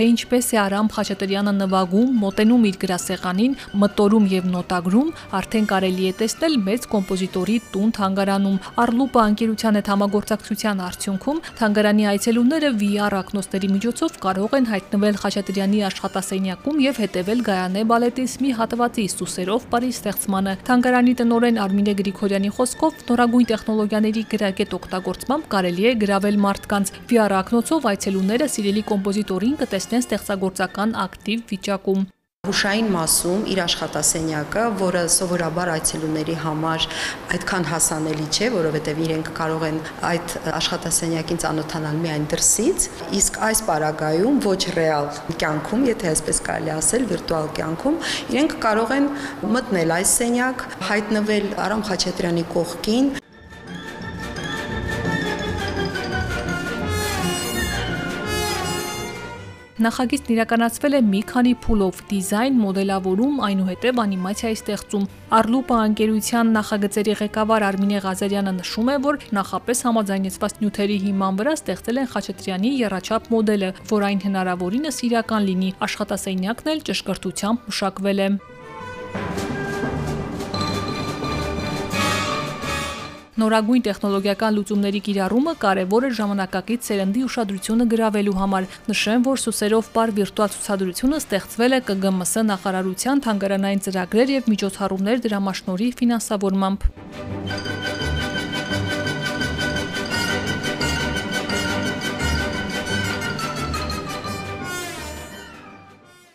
թե ինչպես է Արամ Խաչատրյանը նվագում, մոտենում իր գրասեղանին, մտորում եւ նոտագրում, արդեն կարելի է տեսնել մեծ կոմպոզիտորի տուն թանգարանում։ Արլուպա անկերության հետ համագործակցության արդյունքում թանգարանի այցելուները VR ակնոցների միջոցով կարող են հայտնվել Խաչատրյանի աշխատասենյակում եւ հետեւել Գայանե բալետիզմի հատվածի սուսերով բարի ստեղծմանը։ Թանգարանի տնօրեն Արմինե Գրիգորյանի խոսքով նորագույն տեխնոլոգիաների գրագետ օգտագործմամբ կարելի է գրավել մարդկանց։ VR ակնոցով այցելուները սիրելի կոմպոզիտորին կտեսնեն տեսնեն ստեղծագործական ակտիվ վիճակում հուշային մասում իր աշխատասենյակը, որը սովորաբար այցելուների համար այդքան հասանելի չէ, որովհետև իրենք կարող են այդ աշխատասենյակին ծանոթանալ միայն դրսից, իսկ այս պարագայում ոչ ռեալ կյանքում, եթե այսպես կարելի ասել, վիրտուալ կյանքում, իրենք կարող են մտնել այս սենյակ, հայտնվել Արամ Խաչատրյանի կողքին, Նախագիծն իրականացվել է մի քանի փուլով՝ դիզայն, մոդելավորում, այնուհետև անիմացիայի ստեղծում։ Arlupa անկերության նախագծերի ղեկավար Արմինե Ղազարյանը նշում է, որ նախապես համաձայնեցված նյութերի հիման վրա ստեղծել են Խաչատրյանի երաչափ մոդելը, որ այն հնարավորինս իրական լինի։ Աշխատասենյակն էլ ճշգրտությամբ մշակվել է։ Նորագույն տեխնոլոգիական լուծումների կիրառումը կարևոր է ժամանակակից սերնդի ուշադրությունը գրավելու համար։ Նշեմ, որ Սուսերով պար վիրտուալ ցուցադրությունը ստեղծվել է ԿԳՄՍ նախարարության թանգարանային ծրագրեր եւ միջոցառումներ դրամաշնորհի ֆինանսավորմամբ։